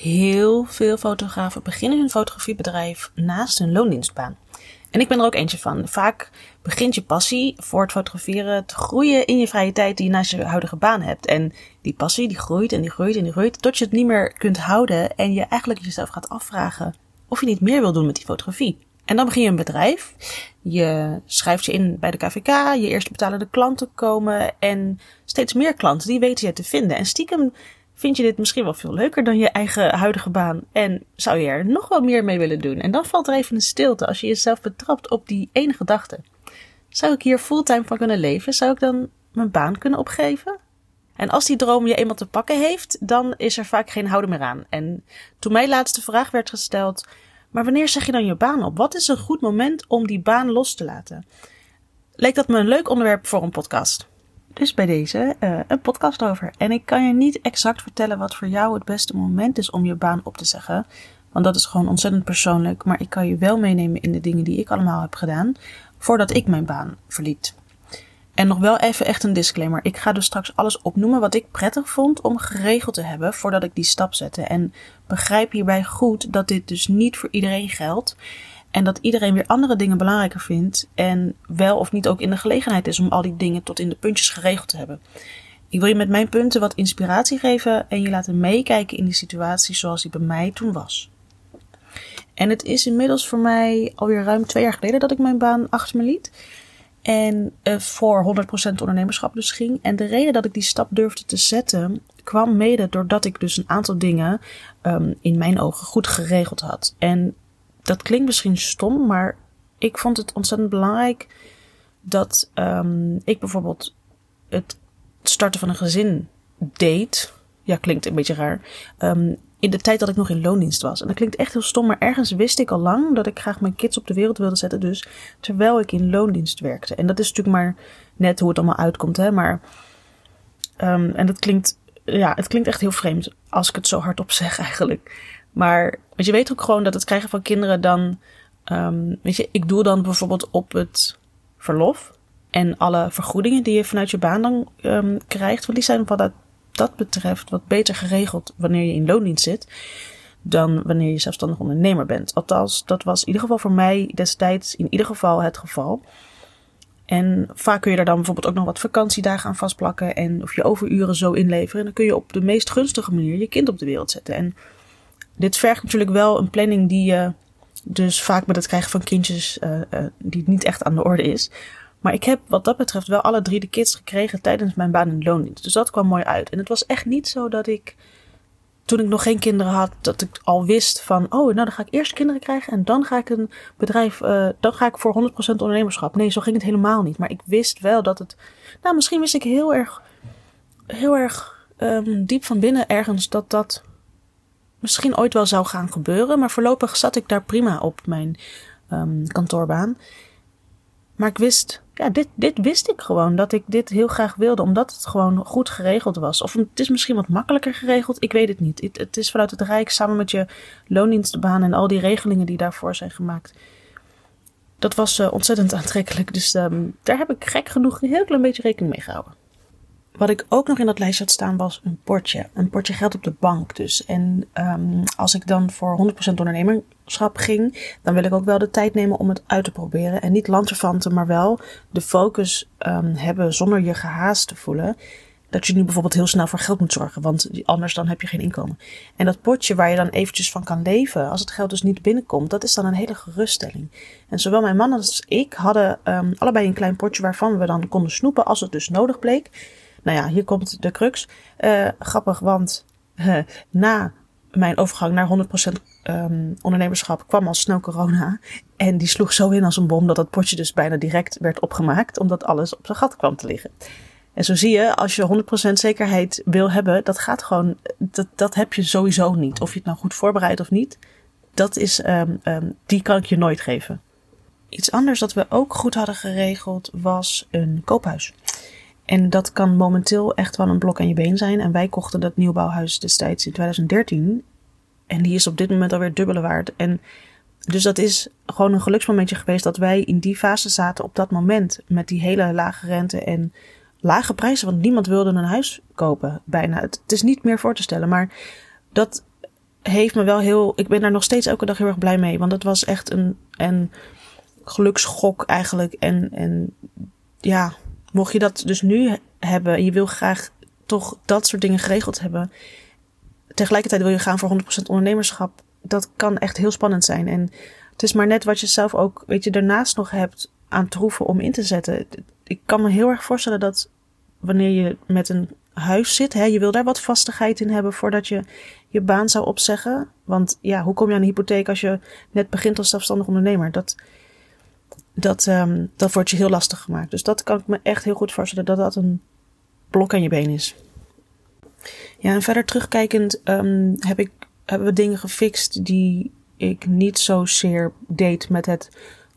heel veel fotografen beginnen hun fotografiebedrijf naast hun loondienstbaan. En ik ben er ook eentje van. Vaak begint je passie voor het fotograferen te groeien in je vrije tijd die je naast je huidige baan hebt. En die passie die groeit en die groeit en die groeit tot je het niet meer kunt houden en je eigenlijk jezelf gaat afvragen of je niet meer wil doen met die fotografie. En dan begin je een bedrijf. Je schrijft je in bij de KVK, je eerste betalende klanten komen en steeds meer klanten die weten je te vinden. En stiekem vind je dit misschien wel veel leuker dan je eigen huidige baan en zou je er nog wel meer mee willen doen. En dan valt er even een stilte als je jezelf betrapt op die ene gedachte. Zou ik hier fulltime van kunnen leven? Zou ik dan mijn baan kunnen opgeven? En als die droom je eenmaal te pakken heeft, dan is er vaak geen houden meer aan. En toen mijn laatste vraag werd gesteld, maar wanneer zeg je dan je baan op? Wat is een goed moment om die baan los te laten? Leek dat me een leuk onderwerp voor een podcast. Dus bij deze uh, een podcast over. En ik kan je niet exact vertellen wat voor jou het beste moment is om je baan op te zeggen. Want dat is gewoon ontzettend persoonlijk. Maar ik kan je wel meenemen in de dingen die ik allemaal heb gedaan voordat ik mijn baan verliet. En nog wel even echt een disclaimer. Ik ga dus straks alles opnoemen wat ik prettig vond om geregeld te hebben voordat ik die stap zette. En begrijp hierbij goed dat dit dus niet voor iedereen geldt. En dat iedereen weer andere dingen belangrijker vindt. En wel of niet ook in de gelegenheid is om al die dingen tot in de puntjes geregeld te hebben. Ik wil je met mijn punten wat inspiratie geven en je laten meekijken in die situatie zoals die bij mij toen was. En het is inmiddels voor mij alweer ruim twee jaar geleden dat ik mijn baan achter me liet. En uh, voor 100% ondernemerschap dus ging. En de reden dat ik die stap durfde te zetten kwam mede doordat ik dus een aantal dingen um, in mijn ogen goed geregeld had. En dat klinkt misschien stom, maar ik vond het ontzettend belangrijk dat um, ik bijvoorbeeld het starten van een gezin deed. Ja, klinkt een beetje raar. Um, in de tijd dat ik nog in loondienst was. En dat klinkt echt heel stom, maar ergens wist ik al lang dat ik graag mijn kids op de wereld wilde zetten. Dus terwijl ik in loondienst werkte. En dat is natuurlijk maar net hoe het allemaal uitkomt, hè. Maar, um, en dat klinkt, ja, het klinkt echt heel vreemd als ik het zo hardop zeg eigenlijk. Maar want je weet ook gewoon dat het krijgen van kinderen dan, um, weet je, ik doe dan bijvoorbeeld op het verlof. En alle vergoedingen die je vanuit je baan dan um, krijgt, want die zijn van dat dat betreft wat beter geregeld wanneer je in loondienst zit dan wanneer je zelfstandig ondernemer bent. Althans, dat was in ieder geval voor mij destijds in ieder geval het geval. En vaak kun je daar dan bijvoorbeeld ook nog wat vakantiedagen aan vastplakken en of je overuren zo inleveren. En dan kun je op de meest gunstige manier je kind op de wereld zetten. En dit vergt natuurlijk wel een planning die je dus vaak met het krijgen van kindjes uh, uh, die niet echt aan de orde is. Maar ik heb wat dat betreft wel alle drie de kids gekregen tijdens mijn baan in. Dus dat kwam mooi uit. En het was echt niet zo dat ik, toen ik nog geen kinderen had, dat ik al wist van, oh, nou dan ga ik eerst kinderen krijgen en dan ga ik een bedrijf, uh, dan ga ik voor 100% ondernemerschap. Nee, zo ging het helemaal niet. Maar ik wist wel dat het, nou misschien wist ik heel erg, heel erg um, diep van binnen ergens dat dat misschien ooit wel zou gaan gebeuren. Maar voorlopig zat ik daar prima op mijn um, kantoorbaan. Maar ik wist, ja, dit, dit wist ik gewoon. Dat ik dit heel graag wilde, omdat het gewoon goed geregeld was. Of het is misschien wat makkelijker geregeld, ik weet het niet. Het, het is vanuit het Rijk samen met je loondienstbaan en al die regelingen die daarvoor zijn gemaakt. Dat was uh, ontzettend aantrekkelijk. Dus um, daar heb ik gek genoeg een heel klein beetje rekening mee gehouden. Wat ik ook nog in dat lijstje had staan was een potje. Een potje geld op de bank dus. En um, als ik dan voor 100% ondernemerschap ging, dan wil ik ook wel de tijd nemen om het uit te proberen. En niet lanterfanten, maar wel de focus um, hebben zonder je gehaast te voelen. Dat je nu bijvoorbeeld heel snel voor geld moet zorgen, want anders dan heb je geen inkomen. En dat potje waar je dan eventjes van kan leven, als het geld dus niet binnenkomt, dat is dan een hele geruststelling. En zowel mijn man als ik hadden um, allebei een klein potje waarvan we dan konden snoepen als het dus nodig bleek. Nou ja, hier komt de crux. Uh, grappig, want na mijn overgang naar 100% um, ondernemerschap kwam al snel corona. En die sloeg zo in als een bom dat dat potje dus bijna direct werd opgemaakt, omdat alles op zijn gat kwam te liggen. En zo zie je, als je 100% zekerheid wil hebben, dat gaat gewoon, dat, dat heb je sowieso niet. Of je het nou goed voorbereidt of niet, dat is, um, um, die kan ik je nooit geven. Iets anders dat we ook goed hadden geregeld was een koophuis. En dat kan momenteel echt wel een blok aan je been zijn. En wij kochten dat nieuwbouwhuis destijds in 2013. En die is op dit moment alweer dubbele waard. En dus dat is gewoon een geluksmomentje geweest dat wij in die fase zaten op dat moment. Met die hele lage rente en lage prijzen. Want niemand wilde een huis kopen, bijna. Het, is niet meer voor te stellen. Maar dat heeft me wel heel. Ik ben daar nog steeds elke dag heel erg blij mee. Want het was echt een, een geluksgok eigenlijk. En, en ja, mocht je dat dus nu hebben. En je wil graag toch dat soort dingen geregeld hebben. Tegelijkertijd wil je gaan voor 100% ondernemerschap. Dat kan echt heel spannend zijn. En het is maar net wat je zelf ook, weet je, daarnaast nog hebt aan troeven om in te zetten. Ik kan me heel erg voorstellen dat wanneer je met een huis zit, hè, je wil daar wat vastigheid in hebben voordat je je baan zou opzeggen. Want ja, hoe kom je aan een hypotheek als je net begint als zelfstandig ondernemer? Dat, dat, um, dat wordt je heel lastig gemaakt. Dus dat kan ik me echt heel goed voorstellen dat dat een blok aan je been is. Ja, en verder terugkijkend um, heb ik, hebben we dingen gefixt die ik niet zozeer deed met het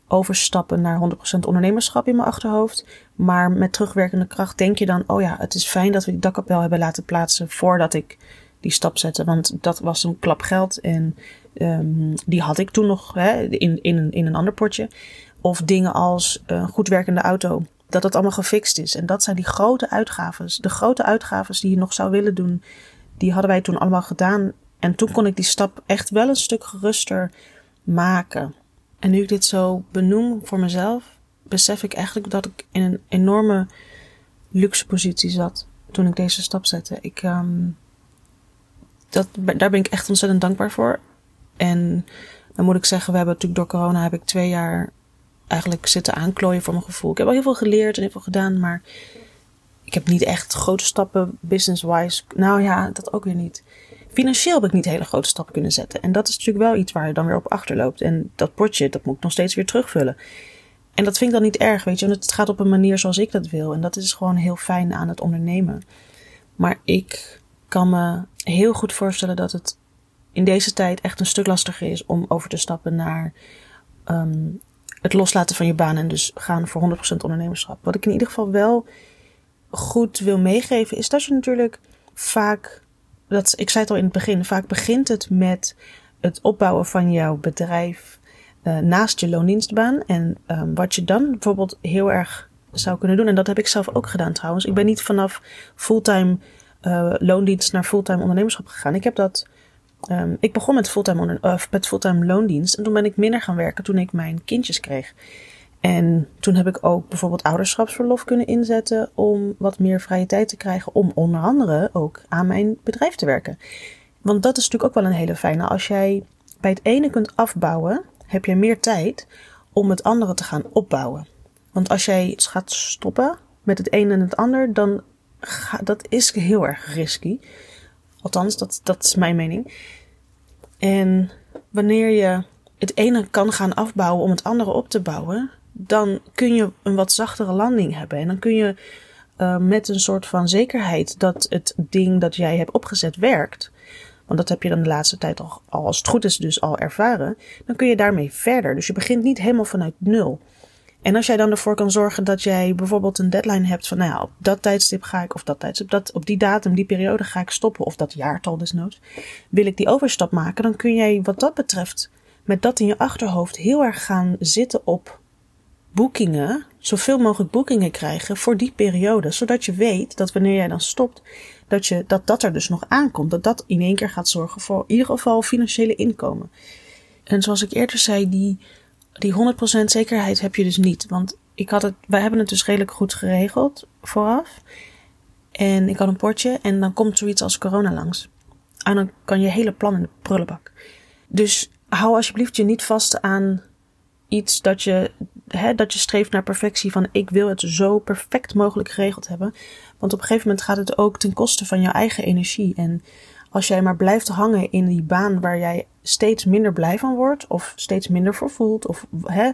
overstappen naar 100% ondernemerschap in mijn achterhoofd. Maar met terugwerkende kracht denk je dan, oh ja, het is fijn dat we die dakkapel hebben laten plaatsen voordat ik die stap zette. Want dat was een klap geld en um, die had ik toen nog hè, in, in, in een ander potje. Of dingen als een goed werkende auto. Dat het allemaal gefixt is. En dat zijn die grote uitgaves. De grote uitgaves die je nog zou willen doen, die hadden wij toen allemaal gedaan. En toen kon ik die stap echt wel een stuk geruster maken. En nu ik dit zo benoem voor mezelf, besef ik eigenlijk dat ik in een enorme luxe positie zat toen ik deze stap zette. Ik, um, dat, daar ben ik echt ontzettend dankbaar voor. En dan moet ik zeggen, we hebben natuurlijk door corona heb ik twee jaar eigenlijk zitten aanklooien voor mijn gevoel. Ik heb al heel veel geleerd en heel veel gedaan, maar ik heb niet echt grote stappen business-wise. Nou ja, dat ook weer niet. Financieel heb ik niet hele grote stappen kunnen zetten. En dat is natuurlijk wel iets waar je dan weer op achterloopt. En dat potje, dat moet ik nog steeds weer terugvullen. En dat vind ik dan niet erg, weet je. Want het gaat op een manier zoals ik dat wil. En dat is gewoon heel fijn aan het ondernemen. Maar ik kan me heel goed voorstellen dat het in deze tijd echt een stuk lastiger is om over te stappen naar um, het loslaten van je baan en dus gaan voor 100% ondernemerschap. Wat ik in ieder geval wel goed wil meegeven is dat je natuurlijk vaak dat, ik zei het al in het begin, vaak begint het met het opbouwen van jouw bedrijf uh, naast je loondienstbaan. En um, wat je dan bijvoorbeeld heel erg zou kunnen doen, en dat heb ik zelf ook gedaan trouwens. Ik ben niet vanaf fulltime uh, loondienst naar fulltime ondernemerschap gegaan. Ik heb dat. Um, ik begon met fulltime, loondienst en toen ben ik minder gaan werken toen ik mijn kindjes kreeg. En toen heb ik ook bijvoorbeeld ouderschapsverlof kunnen inzetten om wat meer vrije tijd te krijgen om onder andere ook aan mijn bedrijf te werken. Want dat is natuurlijk ook wel een hele fijne. Als jij bij het ene kunt afbouwen, heb je meer tijd om het andere te gaan opbouwen. Want als jij gaat stoppen met het een en het ander, dan dat is heel erg risky. Althans, dat, dat is mijn mening. En wanneer je het ene kan gaan afbouwen om het andere op te bouwen, dan kun je een wat zachtere landing hebben. En dan kun je uh, met een soort van zekerheid dat het ding dat jij hebt opgezet werkt. Want dat heb je dan de laatste tijd al, als het goed is, dus al ervaren. Dan kun je daarmee verder. Dus je begint niet helemaal vanuit nul. En als jij dan ervoor kan zorgen dat jij bijvoorbeeld een deadline hebt van, nou ja, op dat tijdstip ga ik, of dat tijdstip, dat, op die datum, die periode ga ik stoppen, of dat jaartal desnoods, wil ik die overstap maken, dan kun jij wat dat betreft met dat in je achterhoofd heel erg gaan zitten op boekingen, zoveel mogelijk boekingen krijgen voor die periode. Zodat je weet dat wanneer jij dan stopt, dat, je, dat dat er dus nog aankomt. Dat dat in één keer gaat zorgen voor in ieder geval financiële inkomen. En zoals ik eerder zei, die, die 100% zekerheid heb je dus niet. Want ik had het, wij hebben het dus redelijk goed geregeld vooraf. En ik had een potje en dan komt zoiets als corona langs. En dan kan je hele plan in de prullenbak. Dus hou alsjeblieft je niet vast aan iets dat je, hè, dat je streeft naar perfectie. Van ik wil het zo perfect mogelijk geregeld hebben. Want op een gegeven moment gaat het ook ten koste van jouw eigen energie. En als jij maar blijft hangen in die baan waar jij steeds minder blij van wordt. Of steeds minder voor voelt. Of hè,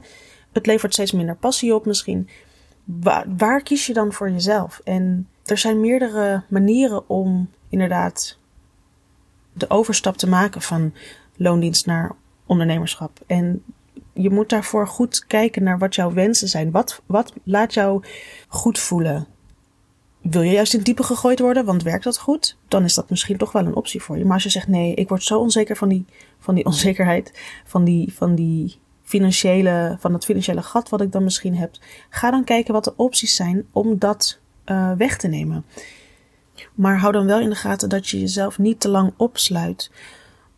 het levert steeds minder passie op misschien. Waar, waar kies je dan voor jezelf? En er zijn meerdere manieren om inderdaad de overstap te maken van loondienst naar ondernemerschap. En je moet daarvoor goed kijken naar wat jouw wensen zijn. Wat, wat laat jou goed voelen? Wil je juist in diepe gegooid worden, want werkt dat goed? Dan is dat misschien toch wel een optie voor je. Maar als je zegt nee, ik word zo onzeker van die, van die onzekerheid, van die, van die financiële, van het financiële gat wat ik dan misschien heb, ga dan kijken wat de opties zijn om dat uh, weg te nemen. Maar hou dan wel in de gaten dat je jezelf niet te lang opsluit.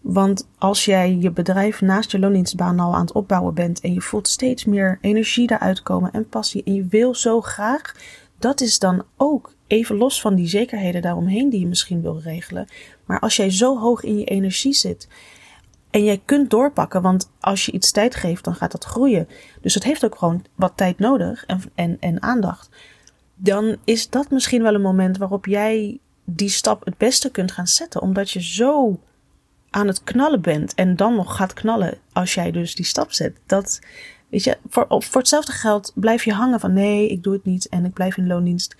Want als jij je bedrijf naast je loondienstbaan al aan het opbouwen bent en je voelt steeds meer energie eruit komen en passie en je wil zo graag, dat is dan ook even los van die zekerheden daaromheen die je misschien wil regelen. Maar als jij zo hoog in je energie zit en jij kunt doorpakken, want als je iets tijd geeft, dan gaat dat groeien. Dus het heeft ook gewoon wat tijd nodig en, en, en aandacht. Dan is dat misschien wel een moment waarop jij die stap het beste kunt gaan zetten, omdat je zo aan het knallen bent en dan nog gaat knallen als jij dus die stap zet. Dat, weet je, voor, voor hetzelfde geld blijf je hangen van nee, ik doe het niet en ik blijf in loondienst.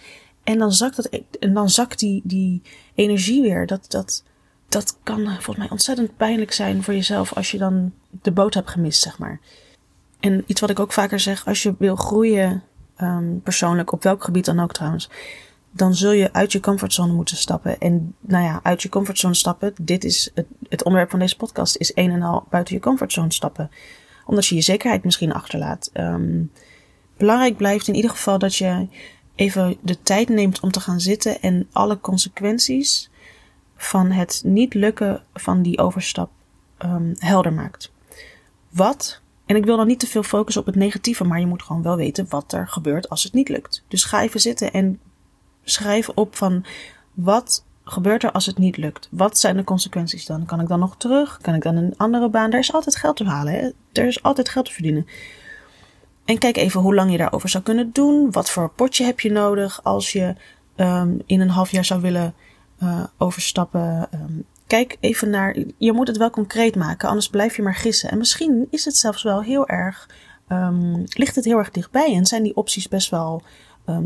En dan zakt, dat, en dan zakt die, die energie weer. Dat, dat, dat kan volgens mij ontzettend pijnlijk zijn voor jezelf als je dan de boot hebt gemist, zeg maar. En iets wat ik ook vaker zeg, als je wil groeien, um, persoonlijk, op welk gebied dan ook trouwens, dan zul je uit je comfortzone moeten stappen. En nou ja, uit je comfortzone stappen, dit is het, het onderwerp van deze podcast, is een en al buiten je comfortzone stappen. Omdat je je zekerheid misschien achterlaat. Um, belangrijk blijft in ieder geval dat je even de tijd neemt om te gaan zitten en alle consequenties van het niet lukken van die overstap um, helder maakt. Wat, en ik wil dan niet te veel focussen op het negatieve, maar je moet gewoon wel weten wat er gebeurt als het niet lukt. Dus ga even zitten en schrijf op van wat gebeurt er als het niet lukt? Wat zijn de consequenties dan? Kan ik dan nog terug? Kan ik dan een andere baan? Er is altijd geld te halen. Hè? Er is altijd geld te verdienen. En kijk even hoe lang je daarover zou kunnen doen. Wat voor potje heb je nodig als je um, in een half jaar zou willen uh, overstappen. Um, kijk even naar. Je moet het wel concreet maken, anders blijf je maar gissen. En misschien is het zelfs wel heel erg. Um, ligt het heel erg dichtbij en zijn die opties best wel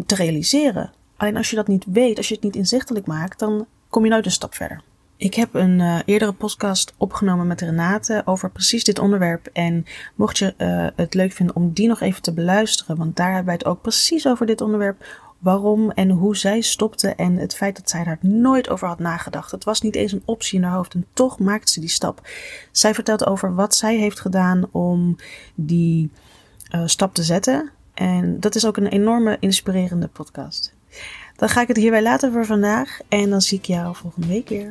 te realiseren. Alleen als je dat niet weet, als je het niet inzichtelijk maakt, dan kom je nooit een stap verder. Ik heb een uh, eerdere podcast opgenomen met Renate over precies dit onderwerp. En mocht je uh, het leuk vinden om die nog even te beluisteren, want daar hebben wij het ook precies over dit onderwerp. Waarom en hoe zij stopte en het feit dat zij daar nooit over had nagedacht. Het was niet eens een optie in haar hoofd en toch maakte ze die stap. Zij vertelt over wat zij heeft gedaan om die uh, stap te zetten. En dat is ook een enorme inspirerende podcast. Dan ga ik het hierbij laten voor vandaag en dan zie ik jou volgende week weer.